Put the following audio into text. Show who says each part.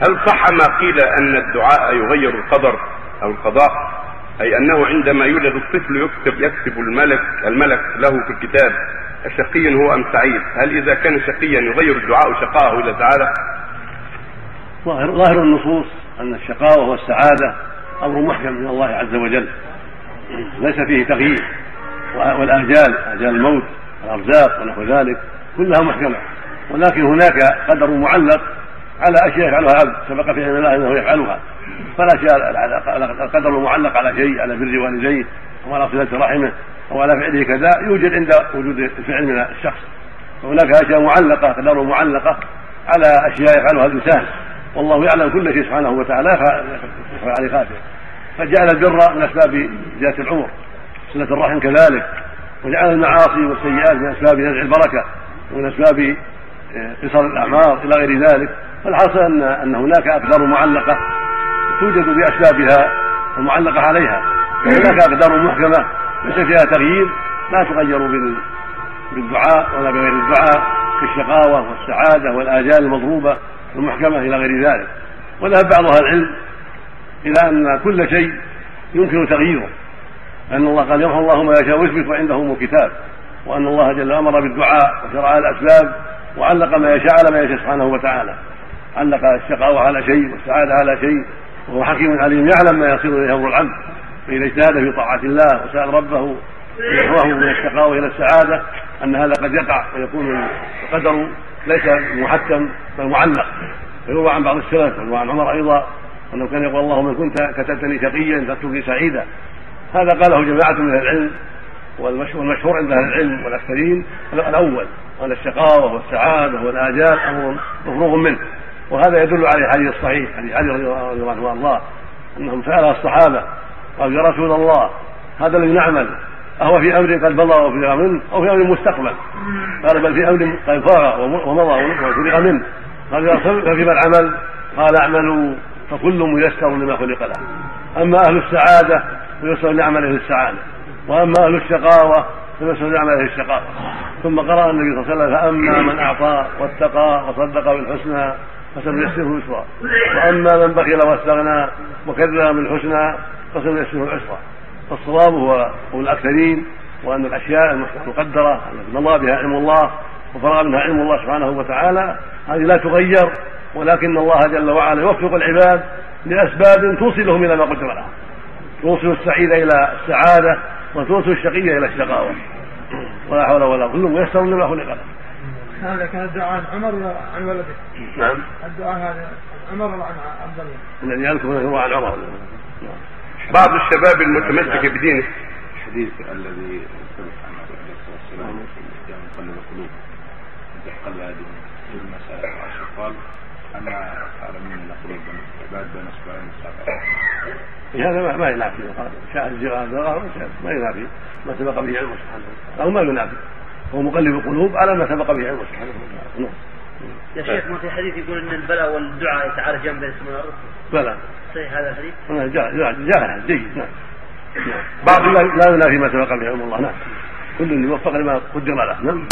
Speaker 1: هل صح ما قيل أن الدعاء يغير القدر أو القضاء؟ أي أنه عندما يولد الطفل يكتب يكتب الملك الملك له في الكتاب الشقي هو أم سعيد؟ هل إذا كان شقيا يغير الدعاء شقاءه إلى سعادة؟
Speaker 2: ظاهر ظاهر النصوص أن الشقاوه والسعاده أمر محكم من الله عز وجل. ليس فيه تغيير. والآجال آجال الموت والارزاق ونحو ذلك كلها محكمة. ولكن هناك قدر معلق على أشياء يفعلها العبد سبق في علم الله أنه يفعلها. فالاشياء القدر المعلق على شيء على بر والديه أو على صلة رحمه أو على فعله كذا يوجد عند وجود الفعل من الشخص. وهناك أشياء معلقة قدر معلقة على أشياء يفعلها الانسان والله يعلم كل شيء سبحانه وتعالى يخفى خافه فجعل البر من أسباب زيادة العمر. صلة الرحم كذلك. وجعل المعاصي والسيئات من أسباب نزع البركة ومن أسباب قصر الأعمار إلى غير ذلك. فالحاصل ان أن هناك أقدار معلقة توجد بأسبابها المعلقه عليها. وهناك أقدار محكمة ليس فيها تغيير لا تغير بالدعاء ولا بغير الدعاء كالشقاوة والسعادة والاجال المضروبة المحكمه إلى غير ذلك. وذهب بعض أهل العلم إلى أن كل شيء يمكن تغييره أن الله قال يمحو الله ما يشاء ويثبت وعنده أم كتاب وأن الله جل أمر بالدعاء وشرع الأسباب وعلق ما يشاء على ما يشاء سبحانه وتعالى. علق الشقاوة على شيء والسعادة على شيء وهو حكيم عليم يعلم ما يصير إليه أمر العبد فإذا اجتهد في طاعة الله وسأل ربه يحوه من الشقاوة إلى السعادة أن هذا قد يقع ويكون القدر ليس محكم بل معلق. فيروى عن بعض السلف ويروى عن عمر أيضا أنه كان يقول اللهم إن كنت كتبتني شقيا فاكتبني سعيدا. هذا قاله جماعة من أهل العلم والمشهور عند أهل العلم والأكثرين الأول أن الشقاوة والسعادة والآجال أمر مفروغ منه. وهذا يدل على الحديث الصحيح حديث علي رضي الله عنه. وارضاه أنهم سأل الصحابة قالوا يا رسول الله هذا الذي نعمل أهو في أمر قد مضى وفرغ منه أو في أمر مستقبل. قال بل في أمر قد فرغ ومضى وفرغ منه. قال يا رسول ففيما العمل؟ قال اعملوا فكل ميسر لما خلق له. أما أهل السعادة فيسر لعمله السعادة. وأما أهل الشقاوة فيسر لعمله الشقاوة. ثم قرأ النبي صلى الله عليه وسلم فأما من أعطى واتقى وصدق بالحسنى فسنيسره يسرا وأما من بخل واستغنى وكذب بالحسنى فسنيسره العسرى. فالصواب هو قول الأكثرين وأن الأشياء المقدرة التي مضى بها علم الله وفرغ منها علم الله سبحانه وتعالى هذه لا تغير ولكن الله جل وعلا يوفق العباد لأسباب توصلهم إلى ما قدر لهم توصل السعيد إلى السعادة وتوصل الشقي إلى الشقاوة. ولا حول ولا قوة كل ميسر لما خلق. له
Speaker 3: هذا كان الدعاء عن عمر ولا عن ولده؟
Speaker 2: نعم.
Speaker 3: الدعاء هذا عن عمر ولا عن عبد الله؟
Speaker 2: الذي يذكر هو عن عمر.
Speaker 1: بعض الشباب المتمسك بدينه.
Speaker 4: الحديث الذي ثبت عن النبي عليه الصلاه والسلام في مقلب القلوب. قلب هذه المسائل العشر قال أنا اعلم من قلوب العباد بين اصبعين السابع
Speaker 2: هذا ما ما ينافي. شاهد الجغال ما ينافي. ما سبق به علمه سبحانه وتعالى أو ما ينافي. هو مقلب القلوب على ما سبق به. علمه سبحانه وتعالى
Speaker 5: يا شيخ ما في حديث يقول إن البلاء والدعاء يتعالجان والأرض؟
Speaker 2: بلى.
Speaker 5: صحيح هذا الحديث؟
Speaker 2: جاء جيد نعم بعض لا ينافي ما سبق به علم الله. نعم. كل يوفق لما قدر له. نعم.